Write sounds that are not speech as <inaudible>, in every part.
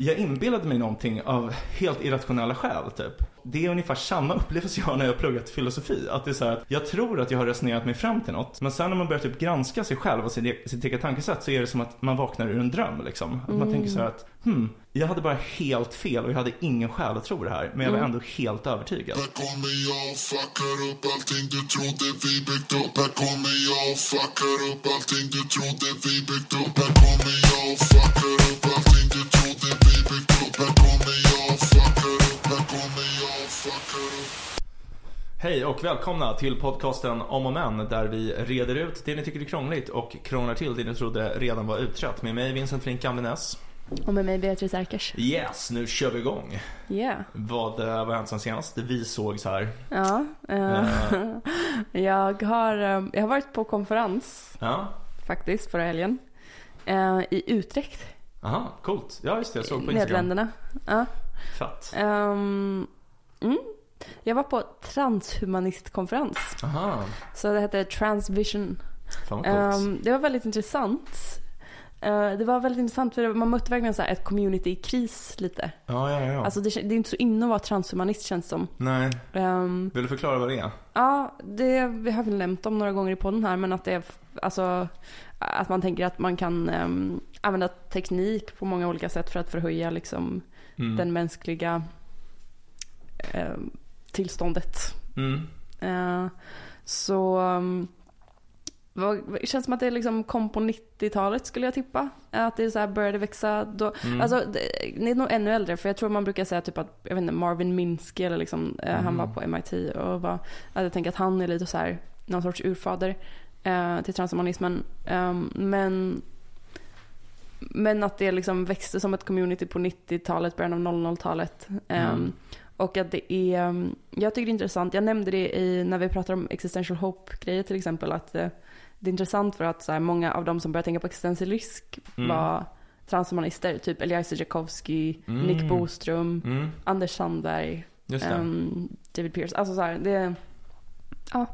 jag inbillade mig någonting av helt irrationella skäl typ. Det är ungefär samma <laughs> upplevelse jag har när jag har pluggat filosofi. Att det är så här att jag tror att jag har resonerat mig fram till något. Men sen när man börjar typ granska sig själv och sitt, sitt eget tankesätt så är det som att man vaknar ur en dröm liksom. Att man Mm. tänker så här att, hmm, jag hade bara helt fel och jag hade ingen skäl att tro det här. Men jag var Mm. ändå helt övertygad. Här kommer jag och fuckar upp allting du trodde vi byggt upp Här kommer jag och fuckar upp allting du trodde vi byggt upp Här kommer jag och fuckar Hej och välkomna till podcasten Om och Men där vi reder ut det ni tycker är krångligt och krånglar till det ni trodde redan var utrett. Med mig Vincent Flink Gamlenäs. Och med mig Beatrice Erkers. Yes, nu kör vi igång. Yeah. Vad, eh, vad har hänt sen senast? Vi sågs här. Ja. eh, <laughs> jag, har, jag har varit på konferens Ja, faktiskt förra helgen. I Utrecht, aha, coolt. Ja just det, jag såg på Instagram. Nederländerna. Ja. Fett. Ehm, mm. Jag var på transhumanistkonferens. Aha, Så det hette Transvision. Ehm, det var väldigt intressant. Eh, det var väldigt intressant för man mötte verkligen så här ett community i kris lite. ja, ja, ja. Alltså det, det är inte så inne att vara transhumanist känns som. Nej, Ehm, vill du förklara vad det är? Ja, det, vi har väl nämnt om några gånger i podden här, men att det är alltså att man tänker att man kan ehm, använda teknik på många olika sätt för att förhöja liksom Mm. den mänskliga ehm, tillståndet. Mm. Eh, så vad, det känns som att det liksom kom på 90-talet skulle jag tippa. Att det så här började växa då. Mm. Alltså det, det är nog ännu äldre för jag tror man brukar säga typ att, jag vet inte, Marvin Minsky eller liksom, eh, han Mm. var på MIT och var, att jag tänker att han är lite så här, någon sorts urfader eh, till transhumanismen. Ehm, men, men att det liksom växte som ett community på 90-talet, början av 00-talet. Ehm, Mm. Och att det är, um, jag tycker det är intressant, jag nämnde det i, när vi pratar om existential hope-grejer till exempel, att eh, det är intressant för att så här, många av de som börjar tänka på existentiell risk Mm. var transhumanister, typ Eliezer Jakovsky, Mm. Nick Boström, Mm. Anders Sandberg, ehm, David Pierce. Alltså så här, det, ja.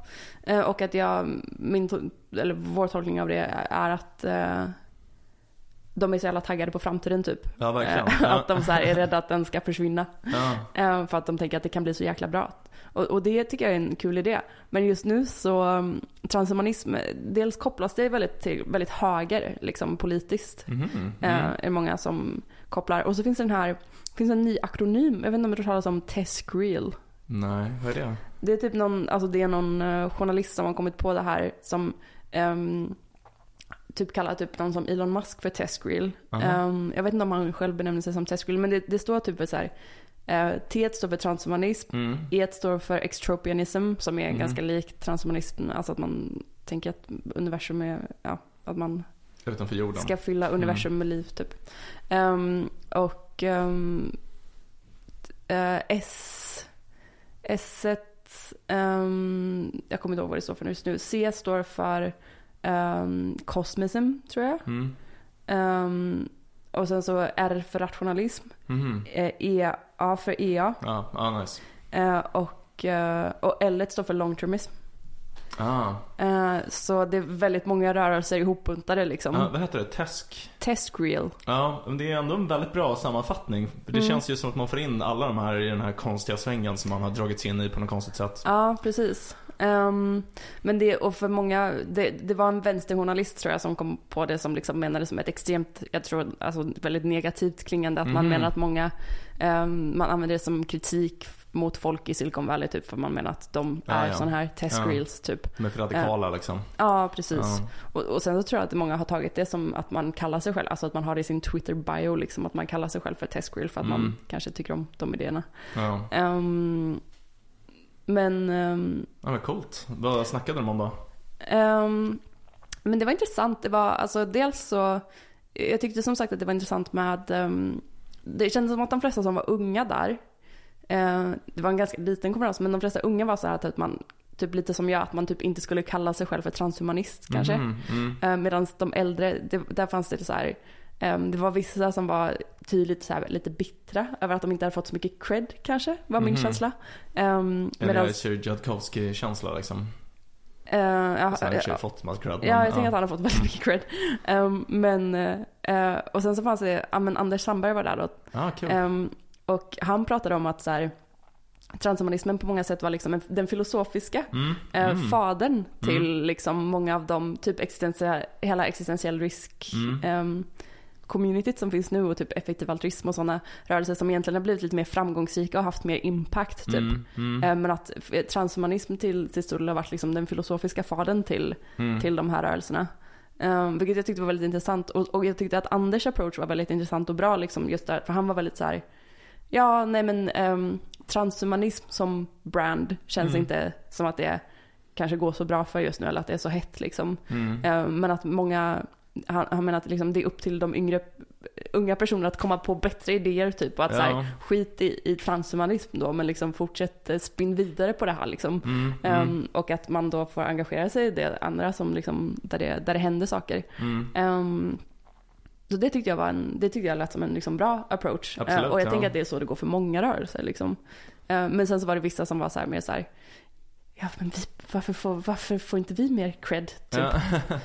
Eh, Och att jag, min, eller vår tolkning av det är att eh, de är så jävla taggade på framtiden typ. ja, verkligen. Eh, att de så här är rädda att den ska försvinna. Ja. Eh, För att de tänker att det kan bli så jäkla bra. Och, och det tycker jag är en kul idé. Men just nu så, um, transhumanism, dels kopplas det väldigt till väldigt höger, liksom politiskt. Eh, Mm. är det många som kopplar. Och så finns det den här, finns en ny akronym, jag vet inte om du har talas om Tescriel. Nej, vad är det? Det är typ någon, alltså det är någon journalist som har kommit på det här som ehm, typ kallar typ någon som Elon Musk för Tescriel. Aha. Ehm, jag vet inte om han själv benämner sig som Tescriel, men det, det står typ för så här. Uh, T står för transhumanism, Mm. E står för extropianism som är Mm. ganska likt transhumanism. Alltså att man tänker att universum är, ja, att man Utanför jorden. ska fylla universum med liv typ. Ehm, och um, S, S um, jag kommer inte ihåg vad det står för just nu. C står för um, cosmism tror jag. Mm. Ehm, och sen så R för rationalism. Eh, E, A för EA. Ja, ah, nice. eh, och, eh, och L står för longtermism. Ah. Eh, så det är väldigt många rörelser ihopbuntade liksom. Ja, vad heter det? Tesk? Testgreel. Ja, men det är ändå en väldigt bra sammanfattning. För det Mm. känns ju som att man får in alla de här i den här konstiga svängen som man har dragits in i på något konstigt sätt. Ja, precis. Ehm, men det, och för många, det, det var en vänsterjournalist tror jag som kom på det som liksom menade som ett extremt, jag tror, alltså väldigt negativt klingande. Att man Mhm. menar att många, ehm, man använder det som kritik mot folk i Silicon Valley typ. För man menar att de Ja, är ja. sådana här test Ja. reels typ. De är för radikala liksom. Ja, precis. Och, och sen så tror jag att många har tagit det som att man kallar sig själv, alltså att man har det i sin Twitter bio liksom. Att man kallar sig själv för test reel för att Mm. man kanske tycker om de idéerna. Ja. Men ehm, ja, men coolt. Vad snackade de om då? Ehm, men det var intressant. Det var alltså dels så, jag tyckte som sagt att det var intressant med, ehm, det kändes som att de flesta som var unga där, eh, det var en ganska liten konferens, men de flesta unga var så här att man, typ lite som jag, att man typ inte skulle kalla sig själv för transhumanist kanske. Mhm, Mm. Eh, Medan de äldre, det, där fanns det så här, det var vissa som var tydligt så här, lite bittra över att de inte hade fått så mycket cred kanske, var min Mhm. känsla. Um, Eller Sir Jodkowski-känsla liksom. Eh, ja, Så han har ja, fått massa cred. ja, men, jag tänker att han har fått väldigt mycket cred. Ehm, men, eh, och sen så fanns det, ja men Anders Sandberg var där då. Ja, kul. Ehm, och han pratade om att så här, transhumanismen på många sätt var liksom en, den filosofiska Mm, eh, mm. fadern till liksom många av de typ existentiell, hela existentiell risk Mm. Communityt som finns nu och typ effektiv altruism och sådana rörelser som egentligen har blivit lite mer framgångsrika och haft mer impact typ. Mm, mm, Eh, Men att f- transhumanism till, till stor del har varit liksom den filosofiska fadern till, mm. till de här rörelserna. Um, vilket jag tyckte var väldigt intressant. Och, och jag tyckte att Anders approach var väldigt intressant och bra liksom just där. För han var väldigt så här. Ja, nej men um, transhumanism som brand känns Mm. inte som att det kanske går så bra för just nu eller att det är så hett liksom. Eh, men att många, han, han menar att liksom det är upp till de yngre, unga personerna att komma på bättre idéer typ. Och att så Ja. här, skit i, i transhumanism då, men liksom fortsätt eh, spinn vidare på det här liksom. Mm, mm, Ehm, och att man då får engagera sig i det andra som liksom, där, det, där det händer saker. mm. Ehm, så det tyckte jag var en, det tyckte jag lät som en liksom bra approach. Absolut, Eh, och jag ja. tänker att det är så det går för många rörelser liksom. Eh, men sen så var det vissa som var så här mer så här, ja men vi, varför, får, varför får inte vi mer cred? Typ. Ja. <laughs>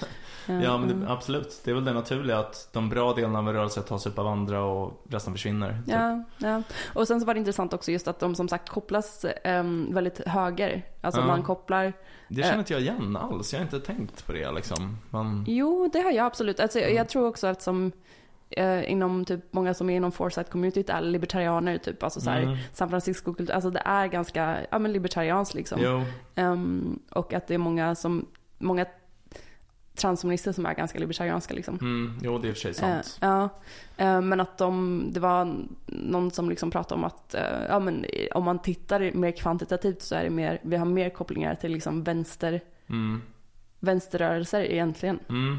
Eh, ja, men mm. det, absolut. Det är väl det naturliga att de bra delarna av en rörelse tas upp av andra och resten försvinner. typ. Ja, ja. Och sen så var det intressant också just att de som sagt kopplas ehm, väldigt höger. Alltså Ja. man kopplar Det Eh. känner inte jag igen alls. Jag har inte tänkt på det liksom. Man... Jo, det har jag absolut. Alltså, Mm. Jag tror också att som eh, inom typ många som är inom foresight-communityt är libertarianer typ. Alltså så här, Mm. San Francisco-kultur. Alltså det är ganska, ja men libertarianskt liksom. Ehm, och att det är många som, många transhumanister som är ganska libertarianska liksom. Mm. jo, det är i och för sig sant. Eh, ja, Eh, men att de, det var någon som liksom pratade om att eh, ja, men om man tittar mer kvantitativt så är det mer, vi har mer kopplingar till liksom vänster, Mm. vänsterrörelser egentligen. Mm.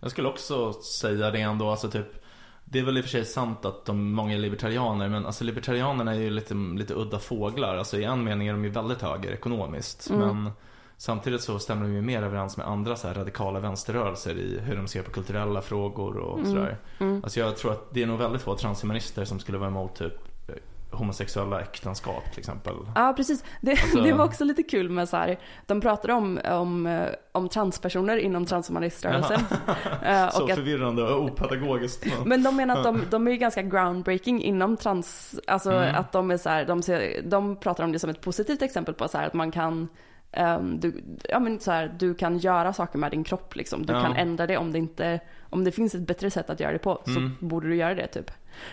Jag skulle också säga det ändå, alltså typ det är väl i och för sig sant att de, många är libertarianer, men alltså libertarianerna är ju lite, lite udda fåglar. Alltså i en mening är de ju väldigt höger ekonomiskt. Mm. Men samtidigt så stämmer de ju mer överens med andra så radikala vänsterrörelser i hur de ser på kulturella frågor och Mm. sådär. Mm. Alltså jag tror att det är nog väldigt få transhumanister som skulle vara emot typ eh, homosexuella äktenskap till exempel. Ja, precis. Det, Alltså- <laughs> det var också lite kul med så här, de pratade om, om, eh, om transpersoner inom transhumanist-rörelsen. <laughs> Eh, Så att, förvirrande och opedagogiskt. men de menar att de, de är ju ganska groundbreaking inom trans, alltså Mm. att de är så här, de, ser, de pratar om det som ett positivt exempel på så här, att man kan ehm, du, ja, men så här, du kan göra saker med din kropp liksom. Du Ja. kan ändra det om det inte, om det finns ett bättre sätt att göra det på så Mm. borde du göra det typ.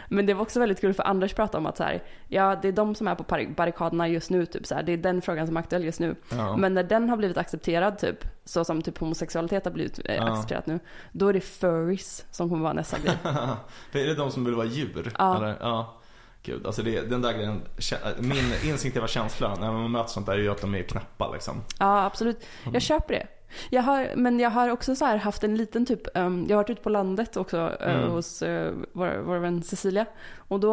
Men det var också väldigt kul för Anders pratade om att så här, ja det är de som är på barrikaderna just nu typ så här, det är den frågan som är aktuell just nu. Ja. Men när den har blivit accepterad typ, så som typ homosexualitet har blivit eh, Ja. accepterat nu, då är det furries som kommer vara nästa grej. <laughs> Är det de som vill vara djur? Ja. Eller? ja. Gud, alltså det, den där grejen, min instinktiva känsla när man möter sånt där är ju att de är knäppa liksom. Ja, absolut. Jag köper det. Jag har, men jag har också så haft en liten typ, ehm, jag har varit ute på landet också Mm. hos uh, vår, vår vän Cecilia. Och då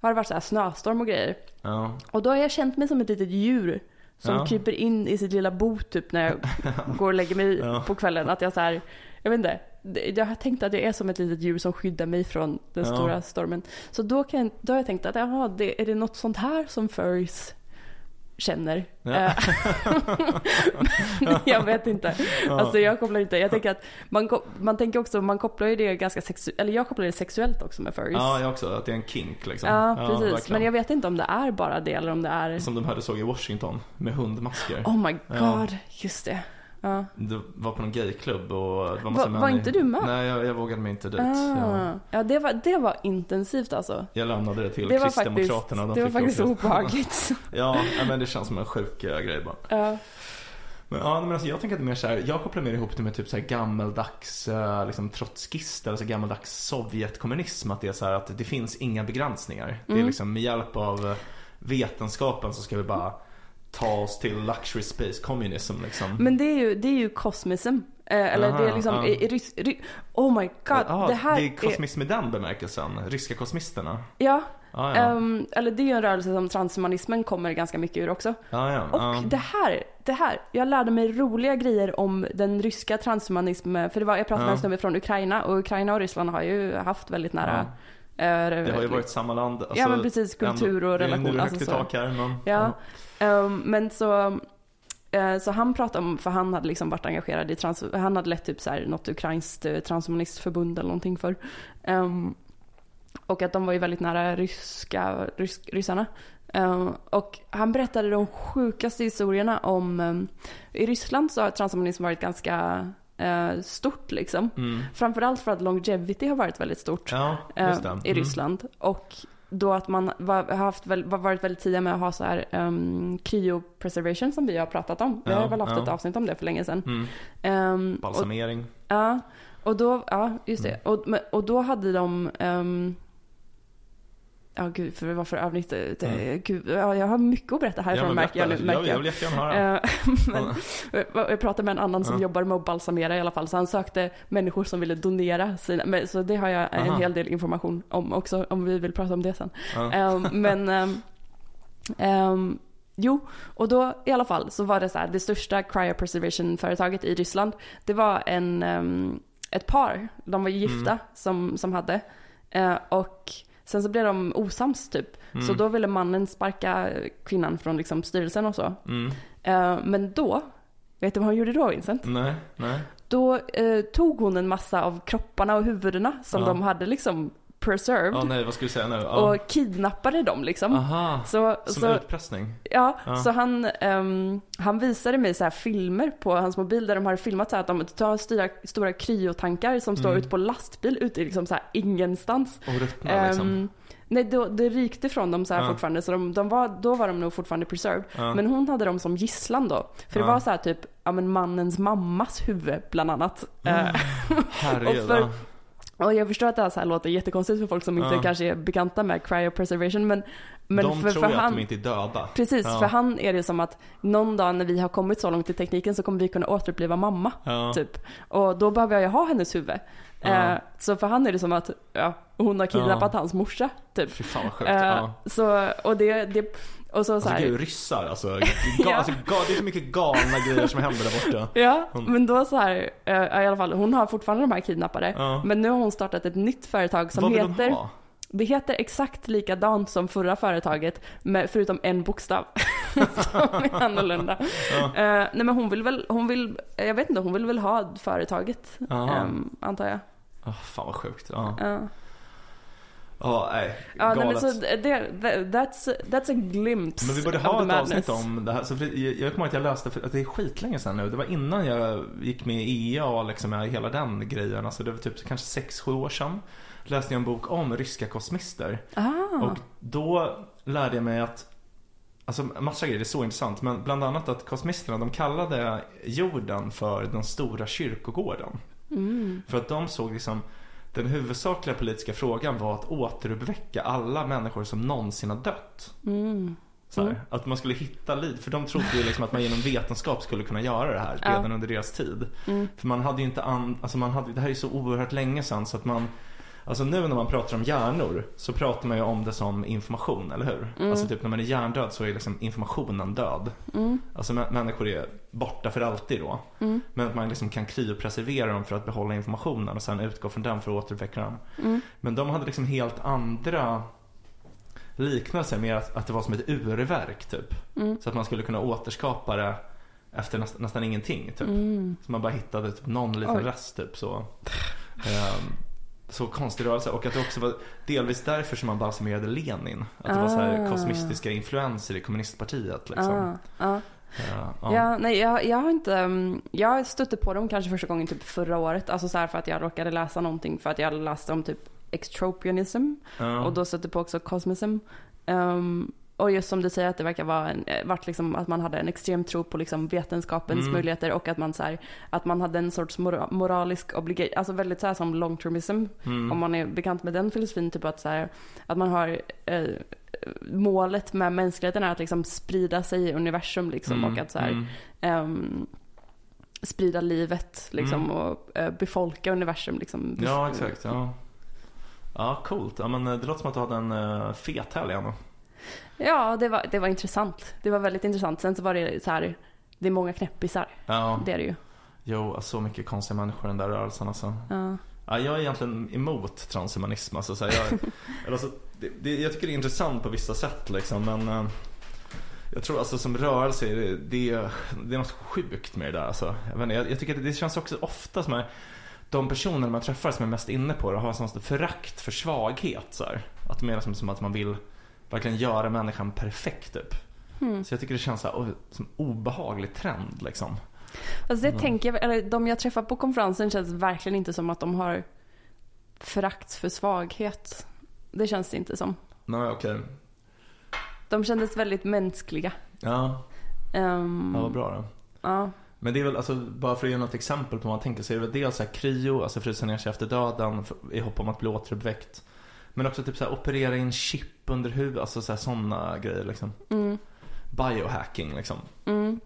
har det varit så här snöstorm och grejer. Ja. Och då har jag känt mig som ett litet djur som Ja. kryper in i sitt lilla bo typ när jag <laughs> går och lägger mig Ja. på kvällen. Att jag så här, jag vet inte. Jag har tänkt att jag är som ett litet djur som skyddar mig från den Ja. stora stormen. Så då, kan, då har jag tänkt att jaha, det, är det något sånt här som furries känner? Ja. Eh, <laughs> jag vet inte. Alltså jag kopplar inte. Jag tänker att man, man tänker också, man kopplar ju det ganska sexuellt, eller jag kopplar det sexuellt också med furries. ja, jag också. Att det är en kink liksom. Ja, precis. verkligen. Men jag vet inte om det är bara det eller om det är... Som de hade såg i Washington med hundmasker. Oh my god, Ja. just det. Ja. Det var på någon gayklubb och det var Va- massa var män i- inte du med? Nej, jag, jag vågade mig inte dit. Ah. Ja, det var, det var intensivt alltså. jag lämnade det till Det var faktiskt, Kristdemokraterna. De det var faktiskt obehagligt. <laughs> Ja, ja, men det känns som en sjuk eh, grej bara. Ja. Men, ja, men alltså, jag tänker att det är mer så här, jag kopplar mer ihop det med typ så här gammaldags eh, liksom, trotskister, alltså gammaldags Sovjetkommunism. Att det är så här att det finns inga begränsningar. Det är Mm. liksom med hjälp av eh, vetenskapen så ska vi bara ta oss till luxury space communism liksom. Men det är ju, det är ju kosmism. Eh, eller det är Aha, liksom, ja. i, rys- ry, oh my god. Ja, det här det är kosmism i den bemärkelsen. Ryska kosmisterna. Ja, Ja, ja. ehm, eller det är ju en rörelse som transhumanismen kommer ganska mycket ur också. ja, ja. Och det här, det här, jag lärde mig roliga grejer om den ryska transhumanismen. För det var, jag pratade med en snubbe från Ukraina och Ukraina och Ryssland har ju haft väldigt nära eh, Det har ju varit samma land. Alltså, ja men precis, kultur och ändå- relation. Det är alltså högt i så. tak här men. Ja, ehm, men så Eh, Så han pratade om, för han hade liksom varit engagerad i trans, han hade lett typ så här något ukrainskt eh, transhumanistförbund eller någonting för. Ehm, och att de var ju väldigt nära ryska, rysk, ryssarna. Ehm, och han berättade de sjukaste historierna om, ehm, i Ryssland så har transhumanism varit ganska eh, stort liksom. Mm. Framförallt för att longevity har varit väldigt stort Ja, eh, i Mm. Ryssland. Och då att man var, haft, varit väldigt tidiga med att ha så här um, cryopreservation som vi har pratat om. Vi Ja, har väl haft ja. ett avsnitt om det för länge sedan. Mm. Och, Balsamering. ja, och då, ja just det. Mm. Och, och då hade de, um, ja gud för det var för övnigt. Det, Mm. gud, ja, jag har mycket att berätta härifrån men märker jag nu. Märker jag, jag vill jättegärna höra. Eh, <laughs> men, <laughs> jag pratade med en annan som Ja. jobbar med att balsamera i alla fall. Så han sökte människor som ville donera sina. Men, så det har jag en Aha. hel del information om också. Om vi vill prata om det sen. Ja. <laughs> Ehm, men ehm, ehm, jo, och då i alla fall så var det så här. Det största cryopreservation-företaget i Ryssland. Det var en, ehm, ett par. De var gifta Mm. som, som hade. Eh, och sen så blev de osams typ. Mm. Så då ville mannen sparka kvinnan från liksom styrelsen och så. Mm. Eh, men då, vet du vad hon gjorde då Vincent? Nej, nej. Då eh, tog hon en massa av kropparna och huvudena som Ja. de hade liksom preserved Ja, nej, vad ska du säga nu? Ja. och kidnappade dem liksom. Aha, Så, som så, utpressning. ja, Ja. så han, ehm, han visade mig så här filmer på hans mobil där de har filmat så här att de tar stora, stora kryotankar som står Mm. ute på lastbil ute i liksom så här ingenstans. Och ruttna liksom. Ehm, nej, då, det rykte från dem så här Ja. fortfarande, så de, de var, då var de nog fortfarande preserved. Ja. Men hon hade dem som gisslan då. För det Ja. var så här typ, ja men mannens mammas huvud bland annat. Eh, <laughs> Herregud. och för-. Och jag förstår att det här, så här låter jättekonstigt för folk som inte Ja. kanske är bekanta med cryopreservation. Men, men de för, tror för ju han, att de inte är döda. Precis, Ja. för han är det som att någon dag när vi har kommit så långt i tekniken så kommer vi kunna återuppliva mamma. Ja. Typ. Och då behöver jag ju ha hennes huvud. Eh, så för han är det som att hon har kidnappat hans morsa. Typ. Fy fan vad sjukt. Eh, så, och det, det och så, så Alltså här, gud, ryssar alltså. <laughs> Ga, Ja. alltså ga, det är så mycket galna grejer som händer där borta. <laughs> Ja, Hon- men då så här, eh, i alla fall, hon har fortfarande de här kidnappade. Ja. Men nu har hon startat ett nytt företag som Vad vill heter, de ha? det heter exakt likadant som förra företaget, med, förutom en bokstav. <laughs> som är annorlunda. Ja. Eh, nej men hon vill väl, hon vill, jag vet inte, hon vill väl ha företaget, ehm, antar jag. Ah, fan vad sjukt. Ja, Ja. Ja nej. Ja, nej, men så det, that's, that's a glimpse Men vi borde ha ett madness. avsnitt om det här. Så jag, jag kommer ihåg att jag läste, för att det är skitlänge sedan nu. Det var innan jag gick med i EA och liksom hela den grejen. Alltså det var typ kanske 6-7 år sedan. Läste jag en bok om ryska kosmister. Ah, Och då lärde jag mig att Alltså massa grejer, det är så intressant. Men bland annat att kosmisterna, de kallade jorden för den stora kyrkogården. mm, För att de såg liksom den huvudsakliga politiska frågan var att återuppväcka alla människor som någonsin har dött. mm, Så här, Mm. Att man skulle hitta liv. För de trodde ju liksom att man genom vetenskap skulle kunna göra det här Ja. redan under deras tid. mm. För man hade ju inte an... alltså man hade... det här är så oerhört länge sedan så att man Alltså nu när man pratar om hjärnor så pratar man ju om det som information, eller hur? Mm. Alltså typ när man är hjärndöd så är liksom informationen död. Mm. Alltså mä- människor är borta för alltid då. Mm. Men att man liksom kan kryopreservera dem för att behålla informationen och sen utgå från den för att återutveckla dem. Mm. Men de hade liksom helt andra liknelser med att, att det var som ett urverk typ. Mm. Så att man skulle kunna återskapa det efter näst, nästan ingenting typ. Mm. Så man bara hittade typ någon liten Oj. rest typ så. Ehm, så konstig rörelse och att det också var delvis därför som man balsamerade Lenin. Att det var så här Ah. kosmistiska influenser i kommunistpartiet liksom. Ah, ah. Eh, Ja. nej, jag, jag har inte, um, jag stötte på dem kanske första gången typ förra året. Alltså så här för att jag råkade läsa någonting för att jag läste om typ extropianism. Ja. Och då stötte på också cosmism. Um, och just som du säger att det verkar vara en, eh, vart liksom att man hade en extrem tro på liksom vetenskapens Mm. möjligheter och att man så här, att man hade en sorts mora, moralisk obligation, alltså väldigt så här som long termism. Mm. Om man är bekant med den filosofin, typ att så här, att man har eh, målet med mänskligheten är att liksom sprida sig i universum liksom Mm, och att så här, ehm, sprida livet liksom Mm. och eh, befolka universum liksom. Ja, exakt. Ja. ja, coolt. Ja, men eh, det låter som att du hade en uh, fet helg ändå. Ja, det var, det var intressant. Det var väldigt intressant. Sen så var det så här, det är många knäppisar. Ja, Det är det ju. jo, alltså, så mycket konstiga människor i den där rörelsen alltså. Ja. Ja, jag är egentligen emot transhumanism. Alltså, så här, jag, <laughs> alltså, det, det, jag tycker det är intressant på vissa sätt liksom, men eh, Jag tror alltså som rörelse, är det, det, är, det är något sjukt med det där alltså. Jag, vet inte, jag, jag tycker att det känns också ofta som att de personer man träffar som är mest inne på det har förakt för svaghet. Så här. Att de är liksom som att man vill verkligen göra människan perfekt typ. Mm. Så jag tycker det känns så här, o- som obehaglig trend liksom. Alltså det tänker jag, eller de jag träffar på konferensen känns verkligen inte som att de har förakt för svaghet. Det känns det inte som. Nej okej. De kändes väldigt mänskliga. Ja, Ehm, ja vad bra då. ja. Men det är väl, alltså, bara för att ge något exempel på vad man tänker så är det väl dels så här kryo, alltså frysa ner sig efter döden i hopp om att bli återuppväckt. Men också typ så här operera in chip under huvudet, alltså så här, sådana grejer liksom. Mm, Biohacking liksom. mm.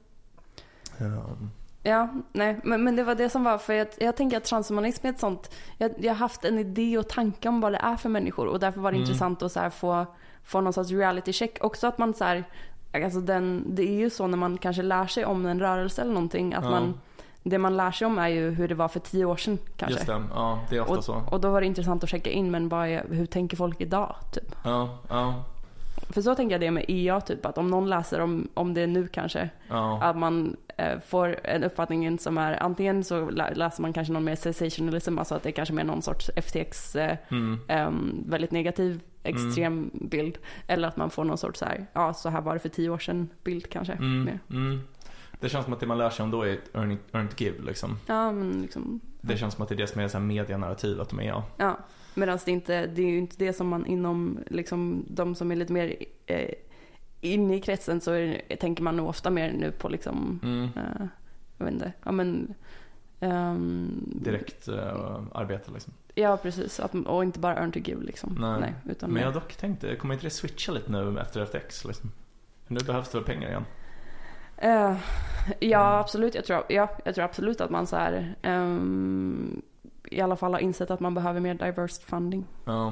Um, Ja, nej, men, men det var det som var, för jag, jag tänker att transhumanism är ett sånt, jag, jag har haft en idé och tanke om vad det är för människor och därför var det Mm. intressant att så få, få någon sorts reality check. Också att man så här, alltså den, det är ju så när man kanske lär sig om en rörelse eller någonting, att Ja. man, det man lär sig om är ju hur det var för tio år sedan kanske. just det, ja det är ofta så. Och, och då var det intressant att checka in, men vad är, hur tänker folk idag? Typ. Ja, ja, För så tänker jag det med EA, typ, att om någon läser om, om det nu kanske, ja. att man eh, får en uppfattning som är antingen så lä- läser man kanske någon mer sensationalism, alltså att det är kanske mer någon sorts FTX eh, Mm, em, väldigt negativ extrem bild. Eller att man får någon sorts så här, ja så här var det för tio år sedan bild kanske. mm, Mer. Det känns som att det man lär sig om då är earn, earn to give liksom. Ja men liksom, Det känns som att det är det som är så här medianarrativ, att de är ja. ja. Medan det inte, det är ju inte det som man inom liksom de som är lite mer eh, inne i kretsen så är, tänker man nog ofta mer nu på liksom, Mm. eh, jag vet inte, ja men ehm, Direkt uh, arbete liksom. Ja precis, att, och inte bara earn to give liksom. Nej. utan Men jag har dock tänkt, det, kommer inte det switcha lite nu efter FTX liksom? För nu behövs det väl pengar igen? Eh, ja, absolut. Jag tror, ja, jag tror absolut att man så här, ehm, i alla fall har insett att man behöver mer diverse funding. Ja.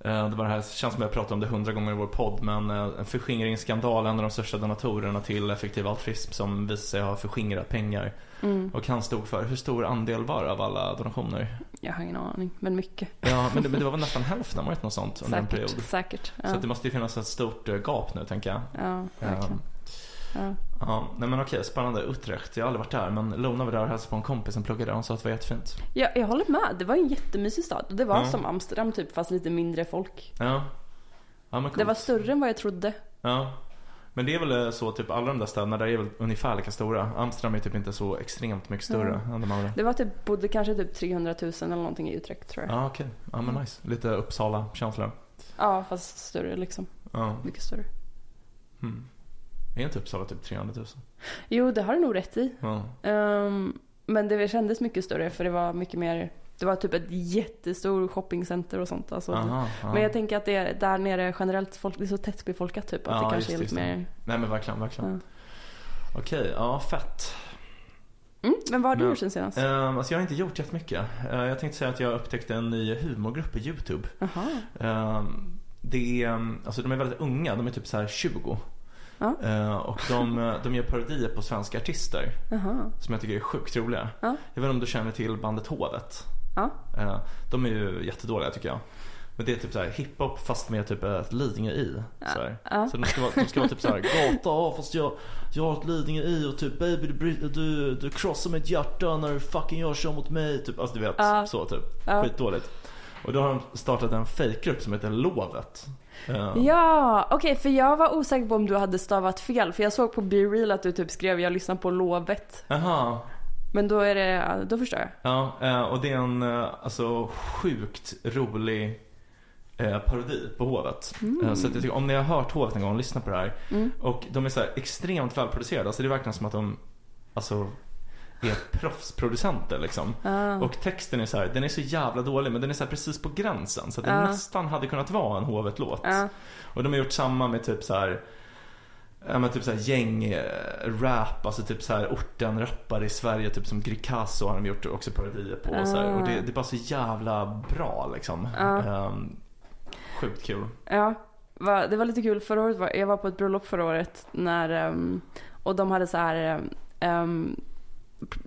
Eh, Det var det här, känns som jag pratat om det hundra gånger i vår podd, men eh, en förskingringsskandal, en av de största donatorerna till effektiv altruism som visade sig ha förskingrat pengar. Mm. Och han stod för, hur stor andel var det av alla donationer? Jag har ingen aning, men mycket. Ja, men det, men det var väl nästan hälften, var det inte något sånt under en period? Säkert, säkert. Ja, Så att det måste ju finnas ett stort gap nu, tänker jag. ja verkligen. Ja. Ja, nej men okej, spännande. Utrecht, jag har aldrig varit där, men Lona var där och hälsade på en kompis som pluggade där. Hon sa att det var jättefint. Ja, jag håller med. Det var en jättemysig stad. Det var Ja. som Amsterdam typ, fast lite mindre folk. Ja. Ja, men Det coolt. var större än vad jag trodde. Ja. Men det är väl så, typ alla de där städerna där är väl ungefär lika stora. Amsterdam är typ inte så extremt mycket större än de andra. Det var typ, bodde kanske typ 300 000 eller någonting i Utrecht tror jag. Ja, Ja, okej. Ja, men nice. Lite Uppsala-känsla. fast större liksom. Ja. Mycket större. Mm. Är inte Uppsala typ 300 000? Jo, det har du nog rätt i. Ja. Ehm, men det kändes mycket större för det var mycket mer, det var typ ett jättestor shoppingcenter och sånt. Alltså, Aha, ja. Men jag tänker att det är där nere generellt, folk, det är så tättbefolkat typ. Att Ja, det kanske just är lite mer... Nej men verkligen, verkligen. Ja. Okej, ja fett. Mm, men vad har du Men- gjort sen senast? Um, alltså jag har inte gjort jättemycket. Uh, jag tänkte säga att jag upptäckte en ny humorgrupp på YouTube. Jaha. Ehm, det är, um, alltså de är väldigt unga, de är typ så här 20. Ja. Eh, och de, eh, de gör parodier på svenska artister Jaha. som jag tycker är sjukt roliga. Ja. Jag vet inte om du känner till bandet Hovet? Ja. Eh, de är ju jättedåliga tycker jag. Men det är typ så här hiphop fast med typ ett Lidingö i. Så, så de, ska vara, de ska vara typ så här gata ja, fast jag, jag har ett Lidingö i och typ baby du, du, du krossar mitt hjärta när du fucking gör så mot mig. Typ, alltså du vet så typ. Ja. Skitdåligt. Och då har de startat en fejkgrupp som heter Lovet. Eh, Ja, okej för jag var osäker på om du hade stavat fel. För jag såg på Be Real att du typ skrev jag lyssnar på lovet. Jaha. Men då är det, då förstår jag. Ja, eh, och det är en eh, alltså sjukt rolig eh, parodi på Hovet. Eh, Så jag tycker, om ni har hört Hovet en gång, lyssna på det här. Mm. Och de är så här extremt välproducerade. Alltså det är verkligen som att de alltså, är proffsproducenter liksom. Ah. Och texten är så här, den är så jävla dålig men den är så precis på gränsen. Så att den Ja. nästan hade kunnat vara en Hovet-låt. Ja. Och de har gjort samma med typ så här Ja men typ såhär gäng-rap, alltså typ såhär orten-rappare i Sverige, typ som Grikazo har de gjort också parodier på och så här. Och det, det är bara så jävla bra liksom. Ehm, sjukt kul. Ja, det var lite kul. Förra året var, jag var på ett bröllop förra året när, ehm, och de hade så här, um,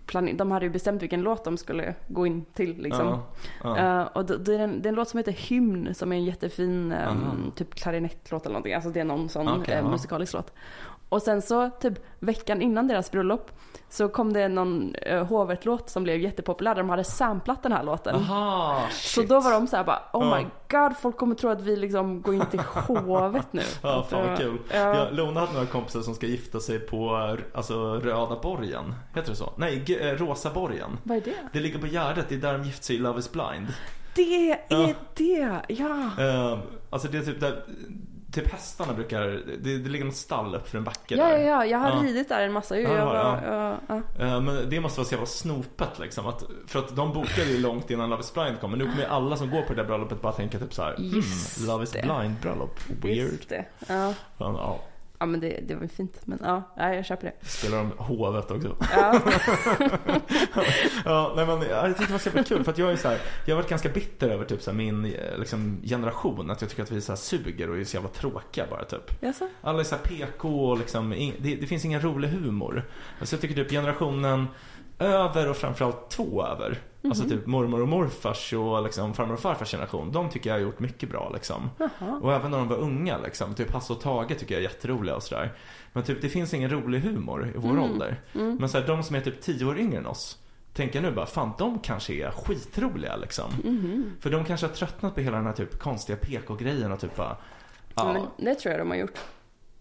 plan, de hade ju bestämt vilken låt de skulle gå in till liksom. Ja, ja. Eh, och det, det, är en, det är en låt som heter Hymn som är en jättefin um, typ klarinettlåt eller någonting. Alltså det är någon sån Okej, eh, musikalisk låt. Och sen så typ veckan innan deras bröllop så kom det någon uh, hovet-låt som blev jättepopulär där de hade samplat den här låten. Aha, Så då var de så här bara oh my god folk kommer tro att vi liksom går in till hovet nu. <laughs> Ja, fan vad kul. Ja. Ja, Lona hade några kompisar som ska gifta sig på alltså, Röda borgen. Heter det så? Nej, G- eh, Rosa borgen. Vad är det? Det ligger på Gärdet, det är där de gifter sig i Love is blind. Det är Ja. det, ja. Eh, alltså det är typ där, typ hästarna brukar, det, det ligger något stall upp för en backe Ja, där. ja, ja, jag har Ja. ridit där en massa ju. Ja, Jag du, var, ja, ja. Eh, Men det måste vara så jävla snopet liksom. Att, för att de bokade ju långt innan Love is blind kom. Men nu kommer ju alla som går på det där bröllopet bara tänka typ så här. Hmm, Love is blind bröllop. Weird. Just det. Ja. Men, ja, ja, men det, det var ju fint. Men ja, ja, jag köper det. spelar de hovet också. Ja. <laughs> Ja, nej men ja, jag tyckte det var så jävla kul för att jag är så här, jag har varit ganska bitter över typ så här, min eh, liksom, generation. Att jag tycker att vi så här, suger och är så jävla tråkiga bara typ. Jaså? Alla är så här PK och liksom, ing, det, det finns ingen rolig humor. Alltså jag tycker typ generationen över och framförallt två över. Alltså typ mormor och morfars och liksom farmor och farfars generation. De tycker jag har gjort mycket bra liksom. Jaha. Och även när de var unga liksom. Typ Hasse och Tage tycker jag är jätteroliga och sådär. Men typ det finns ingen rolig humor i vår ålder. Men så här, de som är typ tio år yngre än oss. Tänker jag nu bara, fan de kanske är skitroliga liksom. För de kanske har tröttnat på hela den här typ konstiga PK-grejen och typ bara Ja, Men det tror jag de har gjort.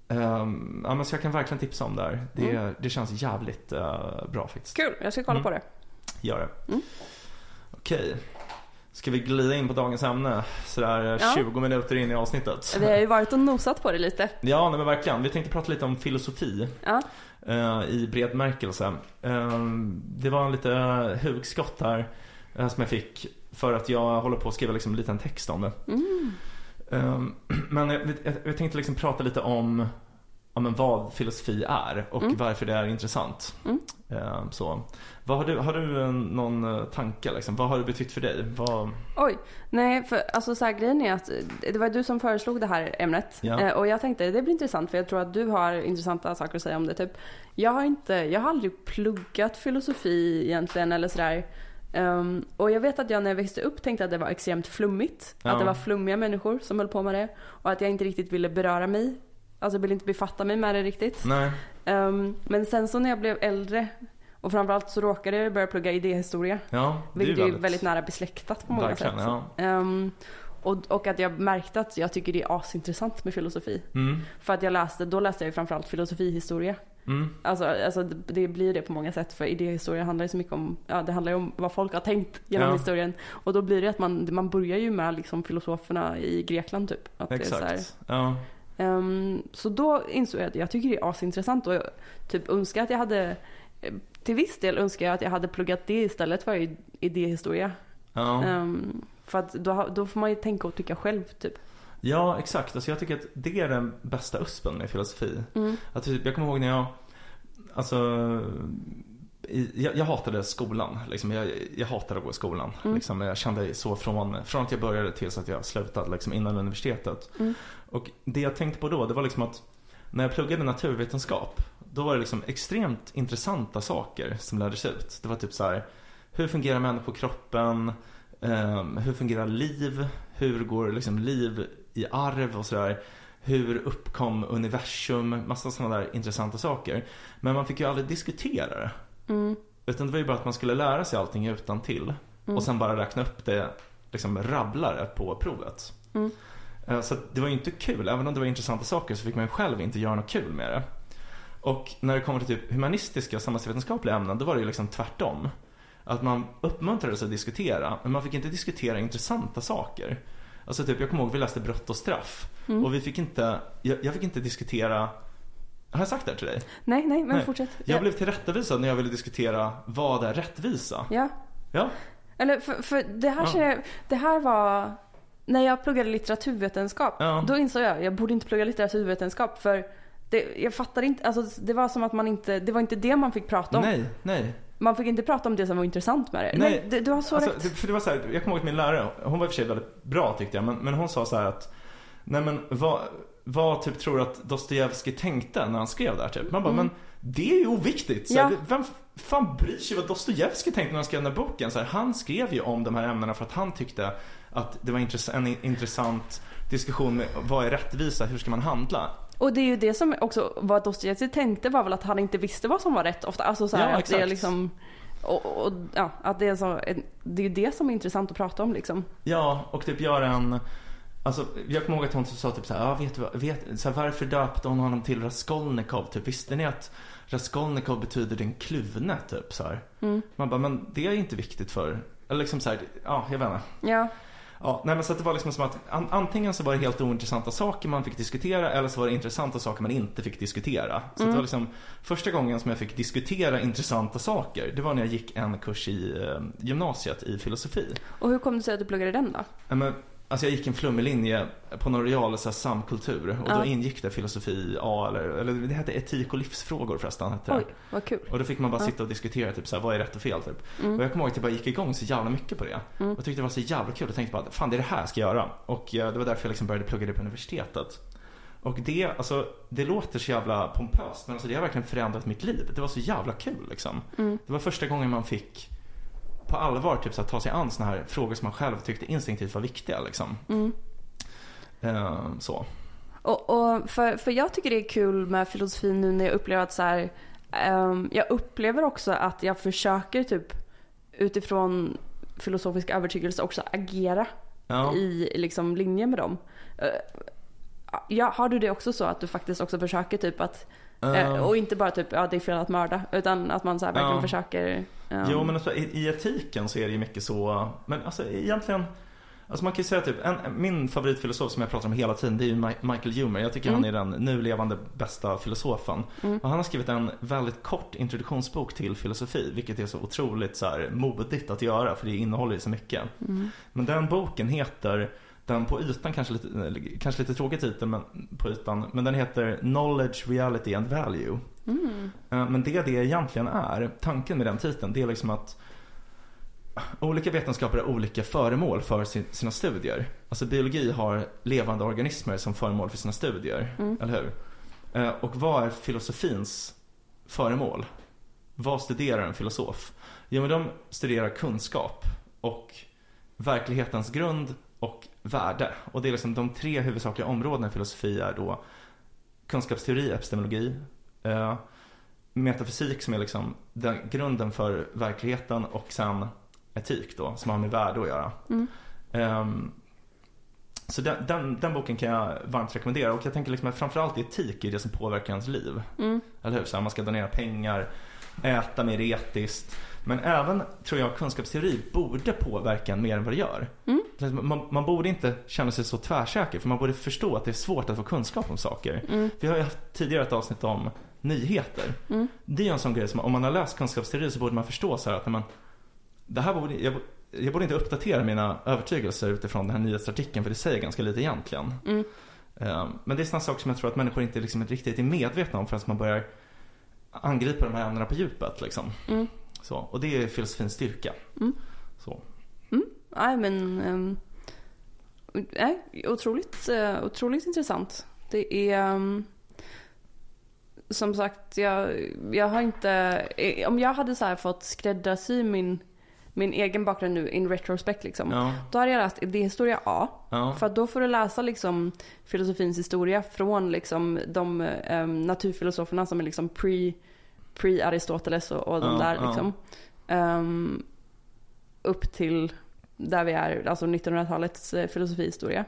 Ehm, ja men så jag kan verkligen tipsa om det här. Det, Mm. det känns jävligt eh, bra faktiskt. Kul, jag ska kolla Mm. på det. Gör det. Mm. Okej. Ska vi glida in på dagens ämne? Sådär eh, Ja. 20 minuter in i avsnittet. Vi har ju varit och nosat på det lite. <laughs> Ja, nej men verkligen. Vi tänkte prata lite om filosofi Ja. eh, i bred märkelse. Eh, det var en lite hugskott här som jag fick för att jag håller på att skriva liksom en liten text om det. Mm. Eh, <clears throat> men jag, jag, jag tänkte liksom prata lite om ja, men vad filosofi är och Mm. varför det är intressant. Mm. Eh, så. Vad har, du, har du eh, någon eh, tanke? Liksom? Vad har det betytt för dig? Vad... Oj, nej för alltså så här, grejen är att eh, det var du som föreslog det här ämnet. Ja. Och jag tänkte det blir intressant för jag tror att du har intressanta saker att säga om det. Typ. Jag har inte, jag har aldrig pluggat filosofi egentligen eller sådär. Ehm, och jag vet att jag när jag växte upp tänkte att det var extremt flummigt. Ja. Att det var flummiga människor som höll på med det. Och att jag inte riktigt ville beröra mig. Alltså ville inte befatta mig med det riktigt. Ehm, men sen så när jag blev äldre och framförallt så råkade jag börja plugga idéhistoria. Ja, det är Vilket är väldigt... väldigt nära besläktat på många Verkligen, sätt. ja. Ehm, och, och att jag märkte att jag tycker det är asintressant med filosofi. Mm. För att jag läste, då läste jag ju framförallt filosofihistoria. Mm. Alltså, alltså det, blir det på många sätt för idéhistoria handlar ju så mycket om, ja det handlar ju om vad folk har tänkt genom Ja. historien. Och då blir det att man, man börjar ju med liksom filosoferna i Grekland typ. Att Det är så, Exakt. Ja. Ehm, så då insåg jag att jag tycker det är asintressant och jag typ önskar att jag hade, eh, till viss del önskar jag att jag hade pluggat det istället för idéhistoria. Ja. Ehm, för att då, då får man ju tänka och tycka själv typ. Ja, exakt. Alltså, jag tycker att det är den bästa uspen med filosofi. Mm. Att typ, jag kommer ihåg när jag, alltså, i, jag, jag hatade skolan. Liksom. Jag, jag hatade att gå i skolan. Mm. Liksom. Jag kände så från, från att jag började tills att jag slutade liksom, innan universitetet. Mm. Och det jag tänkte på då, det var liksom att när jag pluggade naturvetenskap, då var det liksom extremt intressanta saker som lärdes ut. Det var typ så här, hur fungerar människokroppen? Um, hur fungerar liv? Hur går liksom liv i arv och sådär? Hur uppkom universum? Massa sådana där intressanta saker. Men man fick ju aldrig diskutera det. Mm. Utan det var ju bara att man skulle lära sig allting utan till Och sen bara räkna upp det, liksom rabbla det på provet. Mm. Eh, Så det var ju inte kul, även om det var intressanta saker så fick man ju själv inte göra något kul med det. Och när det kommer till typ humanistiska och samhällsvetenskapliga ämnen, då var det ju liksom tvärtom. Att man uppmuntrades att diskutera, men man fick inte diskutera intressanta saker. Alltså typ, jag kommer ihåg vi läste brott och straff. Mm. Och vi fick inte, jag, jag fick inte diskutera, har jag sagt det här till dig? Nej, nej, men Nej. fortsätt. Jag ja. blev tillrättavisad när jag ville diskutera vad är rättvisa? ja. Ja, Eller för, för det här Ja. jag, det här var, när jag pluggade litteraturvetenskap, Ja. då insåg jag, jag borde inte plugga litteraturvetenskap för det, jag fattar inte, alltså det var som att man inte, det var inte det man fick prata om. nej, nej. Man fick inte prata om det som var intressant med det. Nej. Det, du har så Alltså, rätt. för det var så här, jag kommer ihåg att min lärare, hon var i och för sig väldigt bra tyckte jag, men, men hon sa så här att Nej men vad, vad typ tror att Dostojevskij tänkte när han skrev det här typ? Man bara, men det är ju oviktigt. Så här, Ja. Vem fan bryr sig vad Dostojevskij tänkte när han skrev den här boken? Så här, han skrev ju om de här ämnena för att han tyckte att det var en intressant diskussion med vad är rättvisa, hur ska man handla? Och det är ju det som också vad Dostojevskij tänkte var väl att han inte visste vad som var rätt ofta. Alltså så här, Ja, att det är liksom och, och, ja, att det är så, det är ju det som är intressant att prata om liksom. Ja, och typ göra en Alltså, jag kommer ihåg att hon sa typ såhär, ja vet du vad, vet, så här, varför döpte hon honom till Raskolnikov? Typ, visste ni att Raskolnikov betyder den kluvne? Typ så här. Man bara, men det är inte viktigt för, eller liksom så här, ja jag vet inte. Ja, Ja, nej men så det var liksom som att an, antingen så var det helt ointressanta saker man fick diskutera eller så var det intressanta saker man inte fick diskutera. Så att det var liksom första gången som jag fick diskutera intressanta saker, det var när jag gick en kurs i eh, gymnasiet i filosofi. och hur kom det sig att du pluggade den då? Ja, men, alltså jag gick en flummig linje på någon real så här, samkultur och Ja. då ingick det filosofi A eller, eller det hette etik och livsfrågor förresten. Hette. Oj, vad kul. Och då fick man bara Ja. sitta och diskutera typ så här, vad är rätt och fel typ. Och jag kommer ihåg att jag bara gick igång så jävla mycket på det. Och tyckte det var så jävla kul och tänkte bara, fan det är det här jag ska göra. Och eh, det var därför jag liksom började plugga det på universitetet. Och det, alltså, det låter så jävla pompöst men alltså det har verkligen förändrat mitt liv. Det var så jävla kul liksom. Det var första gången man fick på allvar typ, så att ta sig an såna här frågor som man själv tyckte instinktivt var viktiga liksom. Eh, så. Och, och för, för jag tycker det är kul med filosofi nu när jag upplever att så här, ehm, jag upplever också att jag försöker typ utifrån filosofisk övertygelse också agera Ja. i liksom linje med dem. Eh, ja, har du det också så att du faktiskt också försöker typ att Ehm. och inte bara typ ja det är fel att mörda utan att man så här verkligen försöker ehm, Jo men alltså, i, i etiken så är det ju mycket så, men alltså egentligen Alltså man kan ju säga typ, en, min favoritfilosof som jag pratar om hela tiden det är ju Mi- Michael Humer. Jag tycker han är den nu levande bästa filosofen. Och han har skrivit en väldigt kort introduktionsbok till filosofi. Vilket är så otroligt så här, modigt att göra för det innehåller ju så mycket. Men den boken heter, den på ytan kanske lite, kanske lite tråkig titel men, på ytan. Men den heter Knowledge, Reality and Value. Eh, Men det det egentligen är, tanken med den titeln, det är liksom att olika vetenskaper har olika föremål för sin, sina studier. Alltså biologi har levande organismer som föremål för sina studier, eller hur? Eh, Och vad är filosofins föremål? Vad studerar en filosof? Jo, men de studerar kunskap och verklighetens grund och värde. Och det är liksom de tre huvudsakliga områdena i filosofi är då kunskapsteori, epistemologi, eh, metafysik som är liksom den, grunden för verkligheten och sen etik då som har med värde att göra. Ehm, så den, den, den boken kan jag varmt rekommendera och jag tänker liksom att framförallt etik är det som påverkar ens liv. Eller hur? Så här, man ska donera pengar, äta mer etiskt. Men även, tror jag, kunskapsteori borde påverka en mer än vad det gör. Man, man borde inte känna sig så tvärsäker för man borde förstå att det är svårt att få kunskap om saker. Vi har ju haft tidigare ett avsnitt om nyheter. Det är en sån grej som om man har läst kunskapsteori så borde man förstå så här att när man, det här borde, jag, jag borde inte uppdatera mina övertygelser utifrån den här nyhetsartikeln för det säger ganska lite egentligen. Eh, Men det är sådana saker som jag tror att människor inte liksom riktigt är medvetna om förrän man börjar angripa de här ämnena på djupet. Liksom. Så, och det är filosofins styrka. Så. Nej men ehm, nej, otroligt, eh, otroligt intressant. Det är ehm, som sagt, jag, jag har inte, om jag hade så här fått skräddarsy min, min egen bakgrund nu in retrospect liksom. Ja. Då hade jag läst idéhistoria A. Ja. För att då får du läsa liksom filosofins historia från liksom de ehm, naturfilosoferna som är liksom pre, pre-Aristoteles och, och de Ja, där liksom. Ehm, upp till där vi är, alltså 1900-talets eh, filosofihistoria.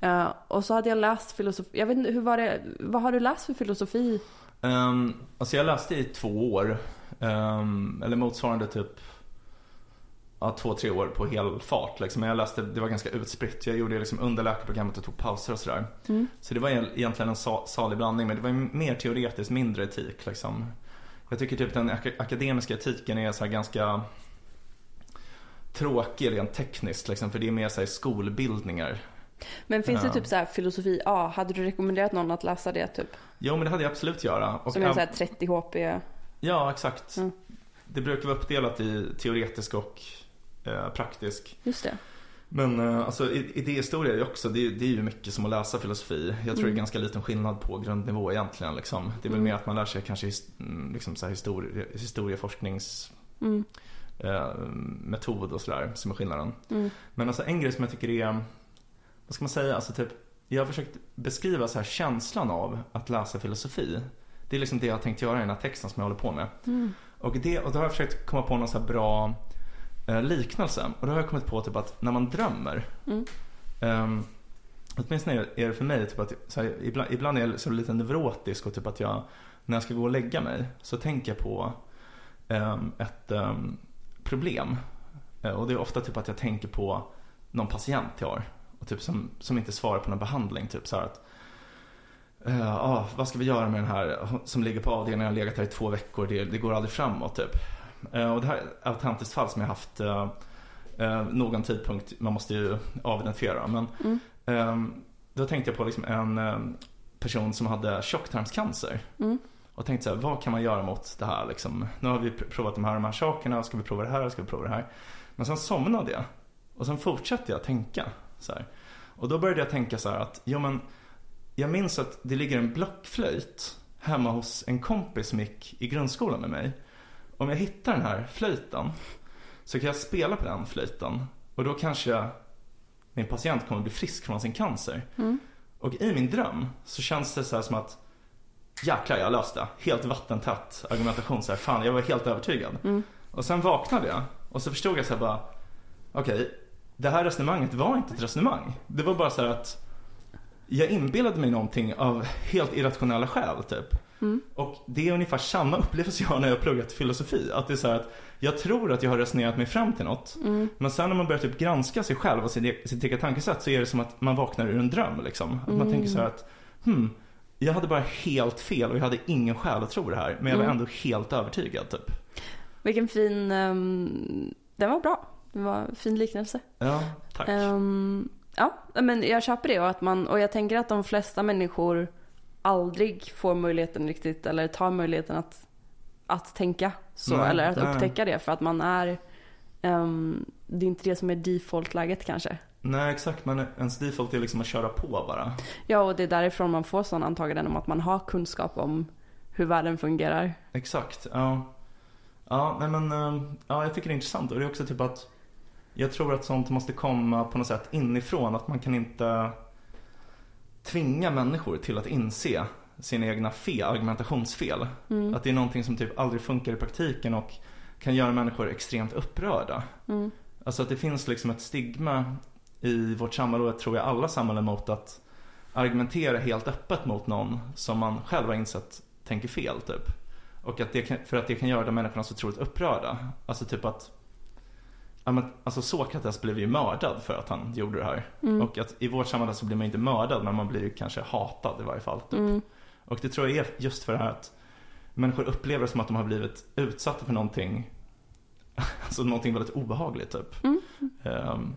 Eh, och så hade jag läst filosofi, jag vet inte, hur var det, vad har du läst för filosofi? Um, alltså jag läste i två år. Ehm, eller motsvarande typ ja, två, tre år på hel fart. Liksom. Men jag läste, det var ganska utspritt. Jag gjorde liksom underläkarprogrammet och tog pauser och sådär. Så det var egentligen en sa- salig blandning. Men det var mer teoretiskt, mindre etik. Liksom. Jag tycker typ den ak- akademiska etiken är så ganska tråkig rent tekniskt. Liksom, för det är mer så skolbildningar. Men finns Ja. det typ så här filosofi A, hade du rekommenderat någon att läsa det typ? Jo men det hade jag absolut göra. Och Som är äv- så här 30 HP? Ja, exakt. Mm. Det brukar vara uppdelat i teoretisk och eh, praktisk. Just det. Men eh, alltså, i- idéhistoria är också, det är, det är ju mycket som att läsa filosofi. Jag tror det är ganska liten skillnad på grundnivå egentligen. Liksom. Det är väl mer att man lär sig kanske his, mm, liksom så historie, historieforsknings Mm. eh, och sådär som är skillnaden. Mm. Men alltså en grej som jag tycker är, vad ska man säga, alltså typ jag har försökt beskriva så här känslan av att läsa filosofi. Det är liksom det jag har tänkt göra i den här texten som jag håller på med. Och, det, och då har jag försökt komma på någon så bra eh, liknelse. Och då har jag kommit på typ att när man drömmer. Um, åtminstone är det för mig typ att så här, ibland, ibland är jag så lite neurotisk och typ att jag när jag ska gå och lägga mig så tänker jag på ehm, ett ehm, problem. Eh, och det är ofta typ att jag tänker på någon patient jag har. Och typ som, som inte svarar på någon behandling. Typ så att eh, ah, vad ska vi göra med den här som ligger på avdelningen har legat här i två veckor. Det, det går aldrig framåt typ. Eh, och det här är ett autentiskt fall som jag haft eh, eh, någon tidpunkt. Man måste ju avidentifiera. Men ehm, då tänkte jag på liksom en person som hade tjocktarmscancer. Och tänkte så här, vad kan man göra mot det här liksom? Nu har vi pr- provat de här, de här sakerna, ska vi prova det här, ska vi prova det här? Men sen somnade jag. Och sen fortsatte jag tänka så här. Och då började jag tänka så här att, jo men jag minns att det ligger en blockflöjt hemma hos en kompis som gick i grundskolan med mig. Om jag hittar den här flöjten så kan jag spela på den flöjten och då kanske min patient kommer bli frisk från sin cancer. Och i min dröm så känns det så här som att jäklar jag löste det. Helt vattentätt argumentation så här, fan jag var helt övertygad. Och sen vaknade jag och så förstod jag så här bara, okej, det här resonemanget var inte ett resonemang. Det var bara så här att jag inbillade mig någonting av helt irrationella skäl typ. Och det är ungefär samma <laughs> upplevelse jag har när jag har pluggat filosofi. Att det är så att jag tror att jag har resonerat mig fram till något. Men sen när man börjar typ granska sig själv och sitt, sitt eget tankesätt så är det som att man vaknar ur en dröm liksom. Att man tänker så här att, hmm, jag hade bara helt fel och jag hade ingen skäl att tro det här. Men jag var ändå helt övertygad typ. Vilken fin, um, den var bra. Det var en fin liknelse. Ja, tack. Ehm, ja, men jag köper det och, att man, och jag tänker att de flesta människor aldrig får möjligheten riktigt eller tar möjligheten att, att tänka så Nej, eller att nej. upptäcka det för att man är ehm, det är inte det som är default-läget kanske. Nej exakt, men ens default är liksom att köra på bara. Ja, och det är därifrån man får sådana antaganden om att man har kunskap om hur världen fungerar. Exakt, ja. Ja, nej men, eh, ja jag tycker det är intressant och det är också typ att jag tror att sånt måste komma på något sätt inifrån. Att man kan inte tvinga människor till att inse sina egna fel, argumentationsfel. Att det är någonting som typ aldrig funkar i praktiken och kan göra människor extremt upprörda. Alltså att det finns liksom ett stigma i vårt samhälle och jag tror i alla samhällen mot att argumentera helt öppet mot någon som man själv har insett tänker fel typ. Och att det kan, för att det kan göra de människorna så otroligt upprörda. Alltså typ att Ja, men, alltså Sokrates blev ju mördad för att han gjorde det här. Och att i vårt samhälle så blir man inte mördad men man blir ju kanske hatad i varje fall. Typ. Och det tror jag är just för det här att människor upplever det som att de har blivit utsatta för någonting <laughs> Alltså någonting väldigt obehagligt typ. Ehm,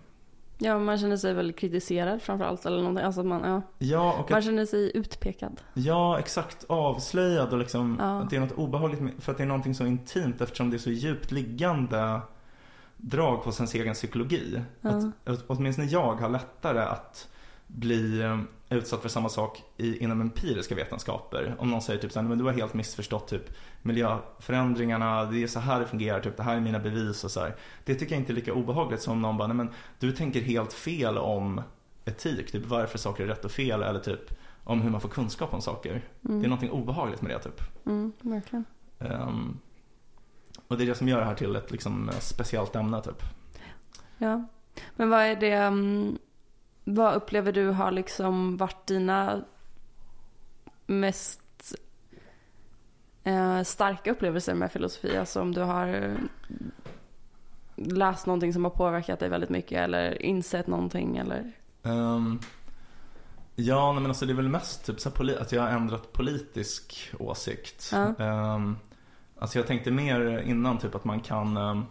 Ja, man känner sig väl kritiserad framförallt eller någonting. Alltså att man, ja, ja, man att, känner sig utpekad. ja, exakt avslöjad och liksom Ja. att det är något obehagligt för att det är någonting så intimt eftersom det är så djupt liggande drag hos ens egen psykologi. Att, att, åtminstone jag har lättare att bli eh, utsatt för samma sak i, inom empiriska vetenskaper. Om någon säger typ så här, men du har helt missförstått typ miljöförändringarna, det är så här det fungerar, typ det här är mina bevis och så här. Det tycker jag inte är lika obehagligt som någon bara, nej men du tänker helt fel om etik, typ varför saker är rätt och fel eller typ om hur man får kunskap om saker. Det är någonting obehagligt med det typ. Mm, verkligen. Ehm, och det är det som gör det här till ett liksom speciellt ämne typ. Ja. Men vad är det, mm, vad upplever du har liksom varit dina mest eh, starka upplevelser med filosofi? Alltså om du har läst någonting som har påverkat dig väldigt mycket eller insett någonting eller? Ehm, ja, men alltså det är väl mest typ så att jag har ändrat politisk åsikt. Ja. Ehm, alltså jag tänkte mer innan typ att man kan ehm,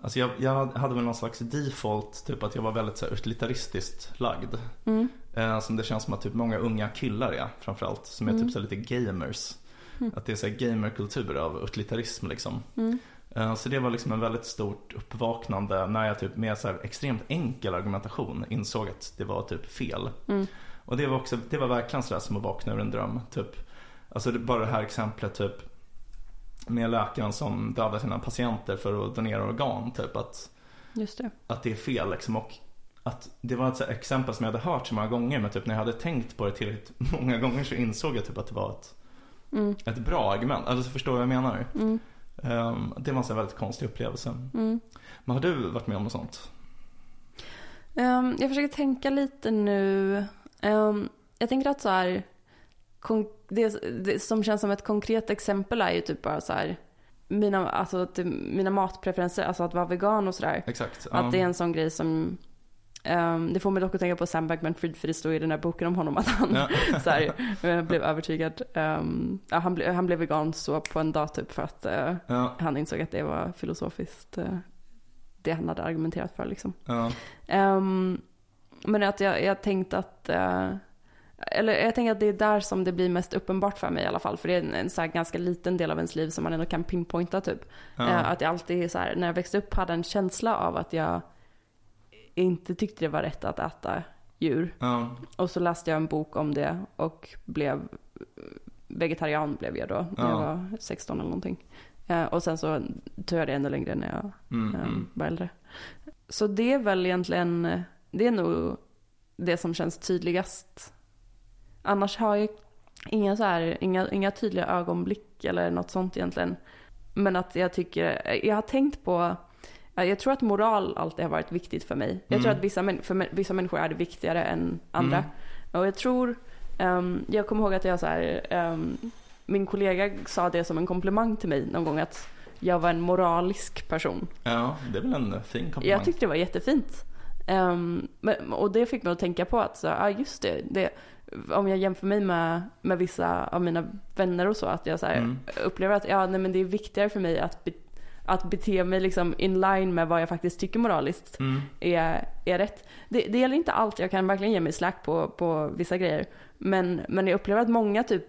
Alltså jag, jag hade väl någon slags default, typ att jag var väldigt så här, utilitaristiskt lagd. Mm. Eh, som det känns som att typ många unga killar är framförallt. Som är typ så här, lite gamers. Att det är så här gamerkultur av utilitarism liksom. Eh, Så det var liksom en väldigt stort uppvaknande när jag typ med så här extremt enkel argumentation insåg att det var typ fel. Och det var också, det var verkligen sådär som att vakna ur en dröm. Typ. Alltså det, bara det här exemplet typ med läkaren som dödar sina patienter för att donera organ. Typ att, Just det. att det är fel liksom. Och att det var ett exempel som jag hade hört så många gånger men typ när jag hade tänkt på det tillräckligt <laughs> många gånger så insåg jag typ att det var ett, Mm. ett bra argument. Alltså förstår du vad jag menar? Mm. Ehm, det var en väldigt konstig upplevelse. Mm. Men har du varit med om något sånt? Ehm, jag försöker tänka lite nu. Ehm, jag tänker att så här, det, det som känns som ett konkret exempel är ju typ bara så här, mina, alltså, typ, mina matpreferenser, alltså att vara vegan och sådär. Exakt. Att det är en sån grej som, ehm, det får mig dock att tänka på Sam Bankman-Fried för det står i den här boken om honom att han Ja. <laughs> så här, <laughs> eh, blev övertygad. ehm, ja, han, ble, han blev vegan så på en dag typ för att eh, Ja, han insåg att det var filosofiskt eh, det han hade argumenterat för liksom. Ehm, men att jag, jag tänkte att, eh, eller jag tänker att det är där som det blir mest uppenbart för mig i alla fall. För det är en, en så ganska liten del av ens liv som man ändå kan pinpointa typ. ja. Eh, att jag alltid så här, när jag växte upp hade en känsla av att jag inte tyckte det var rätt att äta djur. ja, Och så läste jag en bok om det och blev vegetarian blev jag då när jag Ja. var 16 eller någonting. Eh, och sen så tog jag det ännu längre när jag Mm, eh, mm. var äldre. Så det är väl egentligen, det är nog det som känns tydligast. Annars har jag inga, så här, inga, inga tydliga ögonblick eller något sånt egentligen. Men att jag tycker, jag har tänkt på, jag tror att moral alltid har varit viktigt för mig. Jag tror Mm. att vissa, för vissa människor är det viktigare än andra. Mm. Och jag tror, ehm, jag kommer ihåg att jag så här, ehm, min kollega sa det som en komplimang till mig någon gång att jag var en moralisk person. ja, det är väl en fin komplimang. Jag tyckte det var jättefint. Men, och det fick mig att tänka på att, så, ja just det, det, om jag jämför mig med, med vissa av mina vänner och så, att jag så Mm. upplever att ja, nej, men det är viktigare för mig att, be, att bete mig liksom in line med vad jag faktiskt tycker moraliskt Mm. är, är rätt. Det, det gäller inte allt, jag kan verkligen ge mig slack på, på vissa grejer. Men, men jag upplever att många typ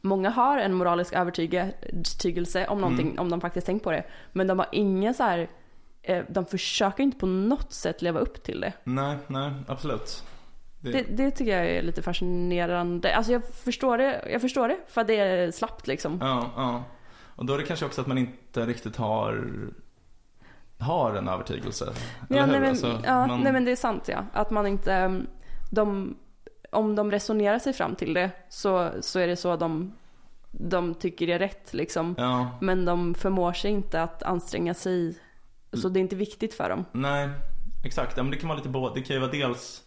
Många har en moralisk övertygelse om någonting, Mm. om de faktiskt tänkt på det. Men de har ingen så här, eh, de försöker inte på något sätt leva upp till det. Nej, nej, absolut. Det, Det, det tycker jag är lite fascinerande. Alltså jag förstår det, jag förstår det för det är slappt liksom. Ja, ja. Och då är det kanske också att man inte riktigt har har en övertygelse. Ja, nej, men, Alltså, ja man- nej men det är sant ja. Att man inte, um, de, om de resonerar sig fram till det så, så är det så de, de tycker är rätt liksom. Ja, Men de förmår sig inte att anstränga sig. Så det är inte viktigt för dem. nej, exakt. Ja, men det kan vara lite både. Det kan ju vara dels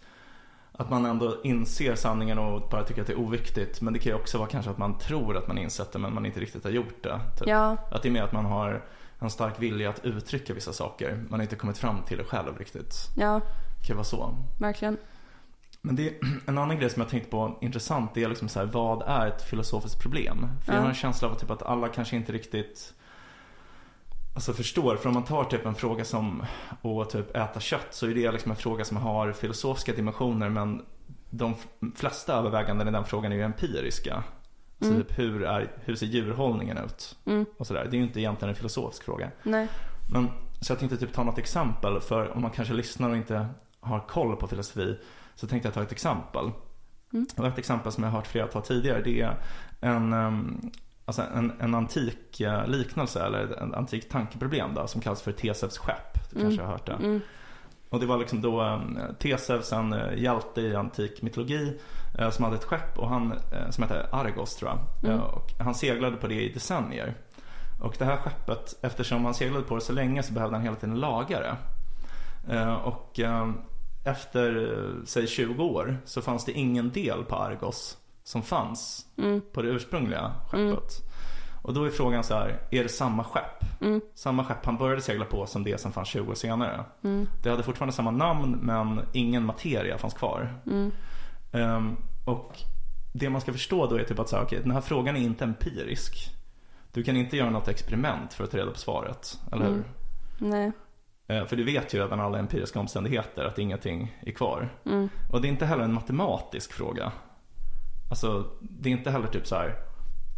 att man ändå inser sanningen och bara tycker att det är oviktigt. Men det kan ju också vara kanske att man tror att man insett det men man inte riktigt har gjort det. Typ. Ja, Att det är mer att man har en stark vilja att uttrycka vissa saker. Man har inte kommit fram till det själv riktigt. ja, Det kan vara så. verkligen. Men det är <clears throat> en annan grej som jag tänkt på intressant. Det är liksom så här, vad är ett filosofiskt problem? För jag Ja. har en känsla av att, typ att alla kanske inte riktigt Alltså förstår, för om man tar typ en fråga som att typ äta kött så är det liksom en fråga som har filosofiska dimensioner men de flesta överväganden i den frågan är ju empiriska. Alltså Mm. typ hur, är, hur ser djurhållningen ut? Mm, Och sådär. Det är ju inte egentligen en filosofisk fråga. nej. Men, så jag tänkte typ ta något exempel för om man kanske lyssnar och inte har koll på filosofi så tänkte jag ta ett exempel. Mm. Och ett exempel som jag har hört flera ta tidigare det är en, ehm, alltså en, en antik eh, liknelse eller en antik tankeproblem då, som kallas för Tesevs skepp. Du Mm. kanske har hört det. Mm, Och det var liksom då um, Tesevs, en uh, hjälte i antik mytologi eh, som hade ett skepp och han, eh, som hette Argos tror jag. Mm. Eh, och han seglade på det i decennier. Och det här skeppet, eftersom han seglade på det så länge så behövde han hela tiden laga det. Eh, och eh, efter, eh, säg 20 år så fanns det ingen del på Argos som fanns mm, på det ursprungliga skeppet. Och då är frågan så här, är det samma skepp? mm, Samma skepp han började segla på som det som fanns 20 år senare. mm, Det hade fortfarande samma namn men ingen materia fanns kvar. mm, Ehm, och det man ska förstå då är typ att så här, okej, den här frågan är inte empirisk. Du kan inte göra något experiment för att ta reda på svaret, eller hur? Nej. Eh, för du vet ju redan alla empiriska omständigheter att ingenting är kvar. Mm, Och det är inte heller en matematisk fråga. Alltså, det är inte heller typ så här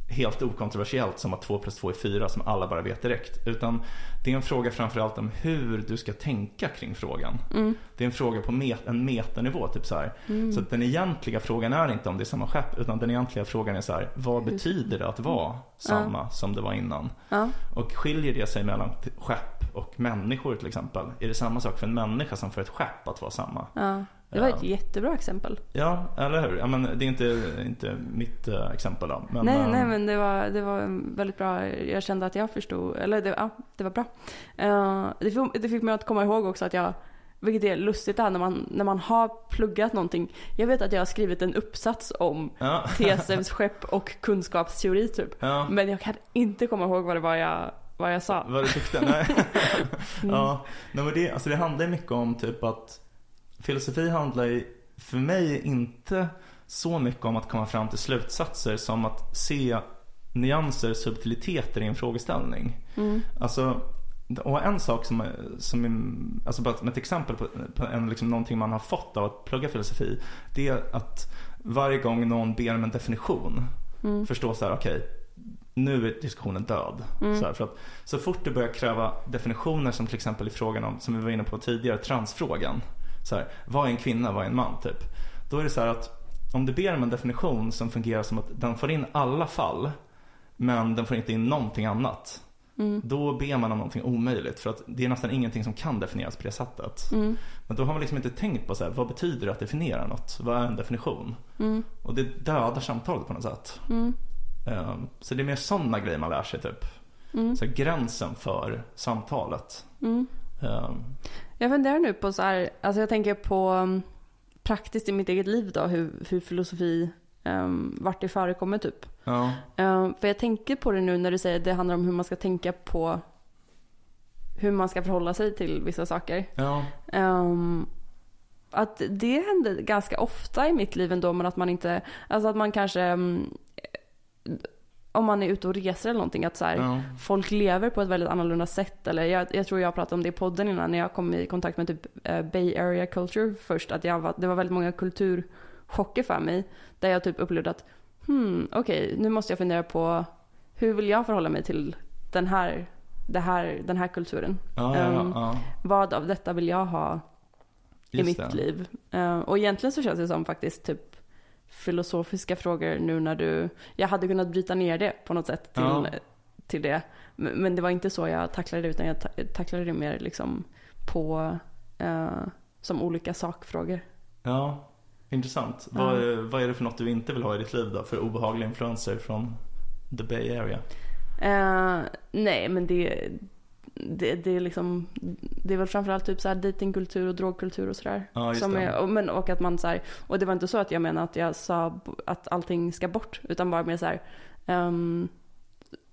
helt okontroversiellt som att 2 plus 2 är 4 som alla bara vet direkt. Utan det är en fråga framförallt om hur du ska tänka kring frågan. mm, Det är en fråga på met- en metanivå typ så mm. Så den egentliga frågan är inte om det är samma skepp utan den egentliga frågan är så här, vad betyder det att vara samma som det var innan? Ja, Och skiljer det sig mellan skepp och människor till exempel. Är det samma sak för en människa som för ett skepp att vara samma? Ja. Det var ett jättebra exempel. Ja, eller hur? Ja, men det är inte, inte mitt eh, exempel då. Men, nej, eh, nej, men det var, det var väldigt bra. Jag kände att jag förstod, eller det, ja, det var bra. Eh, det, fick, det fick mig att komma ihåg också att jag, vilket är lustigt där när man, när man har pluggat någonting. Jag vet att jag har skrivit en uppsats om Ja, <laughs> Tesevs skepp och kunskapsteori typ. ja. Men jag kan inte komma ihåg vad det var jag, vad jag sa. Vad du tyckte? Nej. <laughs> Mm. ja, nej, men det, alltså det handlar mycket om typ att filosofi handlar ju för mig inte så mycket om att komma fram till slutsatser som att se nyanser, subtiliteter i en frågeställning. Mm. Alltså, och en sak som, som är, alltså bara ett exempel på, på en, liksom någonting man har fått av att plugga filosofi. Det är att varje gång någon ber om en definition, Mm. förstå så här, okej, nu är diskussionen död. Mm. Så, här, för att, så fort du börjar kräva definitioner som till exempel i frågan om, som vi var inne på tidigare, transfrågan. Så här, vad är en kvinna, vad är en man typ? Då är det så här att om du ber om en definition som fungerar som att den får in alla fall, men den får inte in någonting annat. Mm. Då ber man om någonting omöjligt för att det är nästan ingenting som kan definieras på det sättet. Mm. Men då har man liksom inte tänkt på så här, vad betyder det att definiera något? Vad är en definition? Mm. Och det dödar samtalet på något sätt. Ehm, Så det är mer sådana grejer man lär sig typ. Mm. Så gränsen för samtalet. Mm. Jag funderar nu på så här, alltså jag tänker på um, praktiskt i mitt eget liv då, hur, hur filosofi, um, vart det förekommer typ. Ja, Um, för jag tänker på det nu när du säger att det handlar om hur man ska tänka på hur man ska förhålla sig till vissa saker. ja, Um, att det händer ganska ofta i mitt liv ändå, men att man inte, alltså att man kanske, um, om man är ute och reser eller någonting, att så här, ja, folk lever på ett väldigt annorlunda sätt. Eller jag, jag tror jag pratade om det i podden innan när jag kom i kontakt med typ eh, Bay Area Culture först. Att jag var, det var väldigt många kulturchocker för mig. Där jag typ upplevde att hmm, okej, nu måste jag fundera på hur vill jag förhålla mig till den här, det här, den här kulturen. ja, Ehm, ja. Vad av detta vill jag ha i Just mitt det. liv? Eh, och egentligen så känns det som faktiskt typ filosofiska frågor nu när du... Jag hade kunnat bryta ner det på något sätt till, Ja. till det. Men det var inte så jag tacklade det utan jag ta- tacklade det mer liksom på... eh, som olika sakfrågor. ja. Intressant. Ja. Vad, vad är det för något du inte vill ha i ditt liv då? För obehagliga influenser från the Bay Area? Eh, nej men det, det, det är liksom... Det är väl framförallt typ så här datingkultur och drogkultur och sådär. Ja, Som är, och, men, och att man så här, och det var inte så att jag menade att jag sa att allting ska bort, utan bara mer så här, ehm,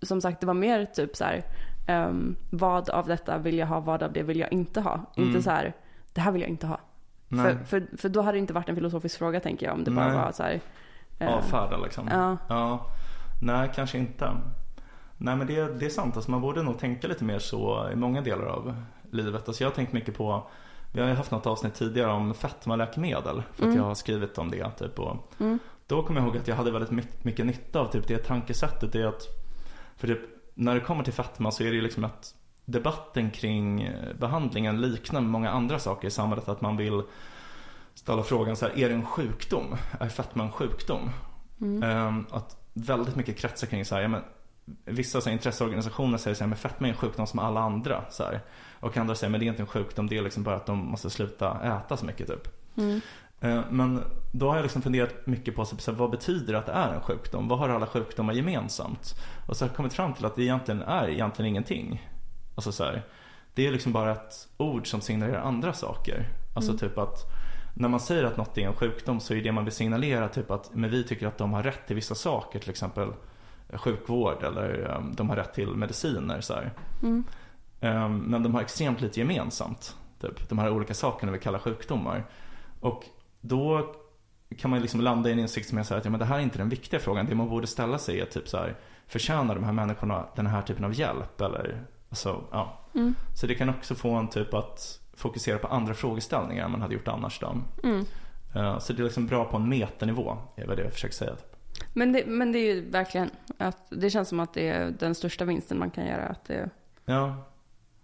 som sagt det var mer typ så här, ehm, vad av detta vill jag ha, vad av det vill jag inte ha. Mm. Inte så här, det här vill jag inte ha. Nej, För, för, för då hade det inte varit en filosofisk fråga tänker jag, om det bara Nej. var så här. eh, avfärda liksom. ja. Ja, nej kanske inte. Nej men det, det är sant, alltså, man borde nog tänka lite mer så i många delar av livet. Alltså, jag har tänkt mycket på, vi har ju haft något avsnitt tidigare om fetmaläkemedel. För att Mm. jag har skrivit om det. Typ, och Mm. Då kommer jag ihåg att jag hade väldigt mycket, mycket nytta av typ, det tankesättet. Det är att, för typ, när det kommer till fetma så är det ju liksom att debatten kring eh, behandlingen liknar många andra saker i samhället. Att man vill ställa frågan så här, är det en sjukdom? Är fetma en sjukdom? Mm. Ehm, att väldigt mycket kretsar kring så här, ja, men, vissa så här, intresseorganisationer säger så här, men fetma är en sjukdom som alla andra. Så här. Och andra säger, men det är inte en sjukdom, det är liksom bara att de måste sluta äta så mycket typ. Mm. Ehm, men då har jag liksom funderat mycket på så här, vad betyder det att det är en sjukdom? Vad har alla sjukdomar gemensamt? Och så har jag kommit fram till att det egentligen är egentligen ingenting. Alltså så här, det är liksom bara ett ord som signalerar andra saker. Alltså Mm. typ att när man säger att något är en sjukdom så är det man vill signalera typ att men vi tycker att de har rätt till vissa saker, till exempel sjukvård eller um, de har rätt till mediciner. Så. Mm. Um, men de har extremt lite gemensamt. Typ, de här olika sakerna vi kallar sjukdomar. Och då kan man liksom landa i en insikt som är så här att ja, men det här är inte den viktiga frågan. Det man borde ställa sig är typ så här, förtjänar de här människorna den här typen av hjälp? Eller, alltså, ja. Mm. Så det kan också få en typ att fokusera på andra frågeställningar än man hade gjort annars. Då. Mm. Eh, Så det är liksom bra på en metanivå, är vad det jag försöker säga. Men, det, men det är ju verkligen att det känns som att det är den största vinsten man kan göra. Att det, Ja,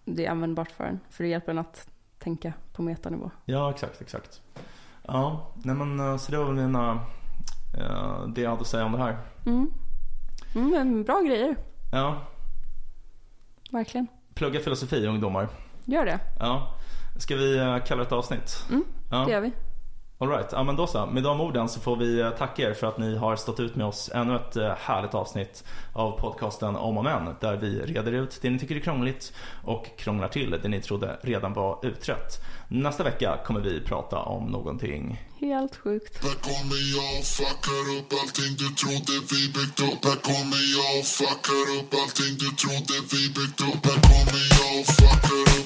det är användbart för en. För det hjälper en att tänka på metanivå. ja exakt, exakt. Ja, nej men eh, så det var väl mina, eh, det jag hade att säga om det här. Mm. Mm, bra grejer, Ja, verkligen. Plugga filosofi ungdomar. Gör det. Ja. Ska vi eh, kalla det ett avsnitt? Mm, Ja. Det gör vi. All right. ja men då så. Med de orden så får vi eh, tacka er för att ni har stått ut med oss ännu ett eh, härligt avsnitt av podcasten Om och Men där vi reder ut det ni tycker är krångligt och krånglar till det ni trodde redan var utrett. Nästa vecka kommer vi prata om någonting Helt sjukt. Här kommer jag och fuckar upp allting du trodde vi byggt upp Här kommer jag och fuckar upp allting du trodde vi byggt upp Här kommer jag och fuckar upp